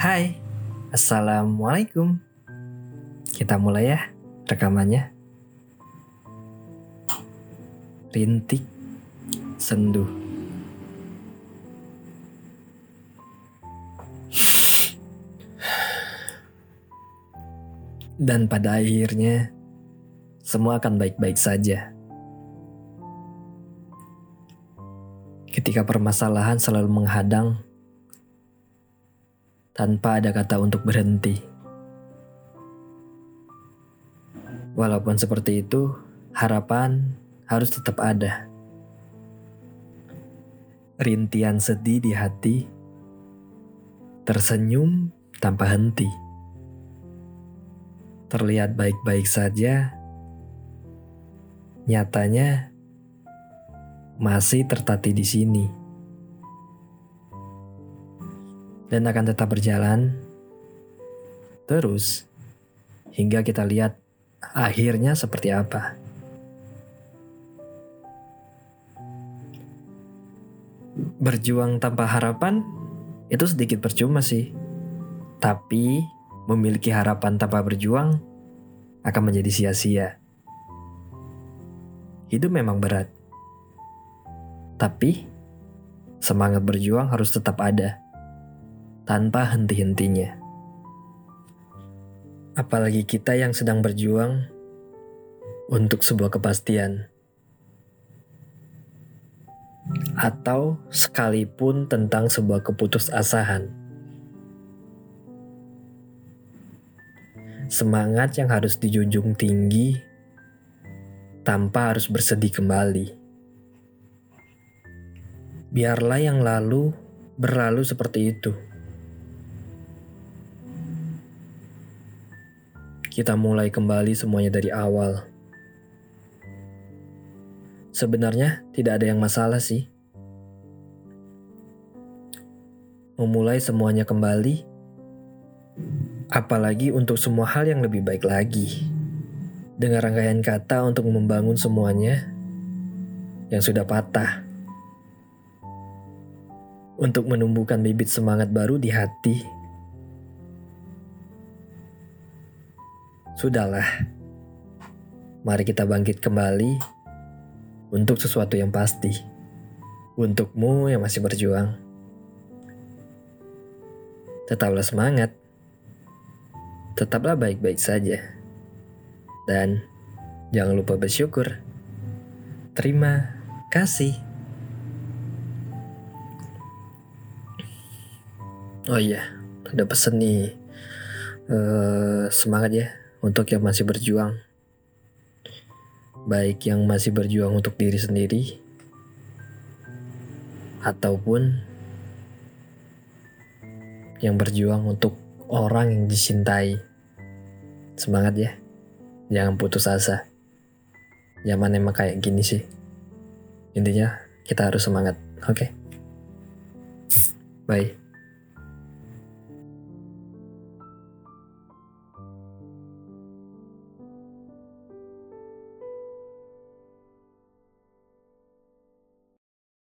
Hai, Assalamualaikum. Kita mulai ya rekamannya. Rintik sendu. Dan pada akhirnya semua akan baik-baik saja. Ketika permasalahan selalu menghadang tanpa ada kata untuk berhenti. Walaupun seperti itu, harapan harus tetap ada. Rintian sedih di hati, tersenyum tanpa henti. Terlihat baik-baik saja, nyatanya masih tertati di sini. Dan akan tetap berjalan terus hingga kita lihat akhirnya seperti apa. Berjuang tanpa harapan itu sedikit percuma sih. Tapi memiliki harapan tanpa berjuang akan menjadi sia-sia. Hidup memang berat. Tapi semangat berjuang harus tetap ada tanpa henti-hentinya. Apalagi kita yang sedang berjuang untuk sebuah kepastian. Atau sekalipun tentang sebuah keputusasaan. Semangat yang harus dijunjung tinggi tanpa harus bersedih kembali. Biarlah yang lalu berlalu seperti itu. Kita mulai kembali semuanya dari awal. Sebenarnya tidak ada yang masalah sih. Memulai semuanya kembali, apalagi untuk semua hal yang lebih baik lagi. Dengan rangkaian kata untuk membangun semuanya yang sudah patah. Untuk menumbuhkan bibit semangat baru di hati Sudahlah, mari kita bangkit kembali untuk sesuatu yang pasti. Untukmu yang masih berjuang, tetaplah semangat, tetaplah baik-baik saja, dan jangan lupa bersyukur. Terima kasih. Oh iya, ada pesan nih. Uh, semangat ya untuk yang masih berjuang, baik yang masih berjuang untuk diri sendiri ataupun yang berjuang untuk orang yang dicintai. Semangat ya, jangan putus asa. Zaman emang kayak gini sih. Intinya kita harus semangat, oke? Okay? Bye.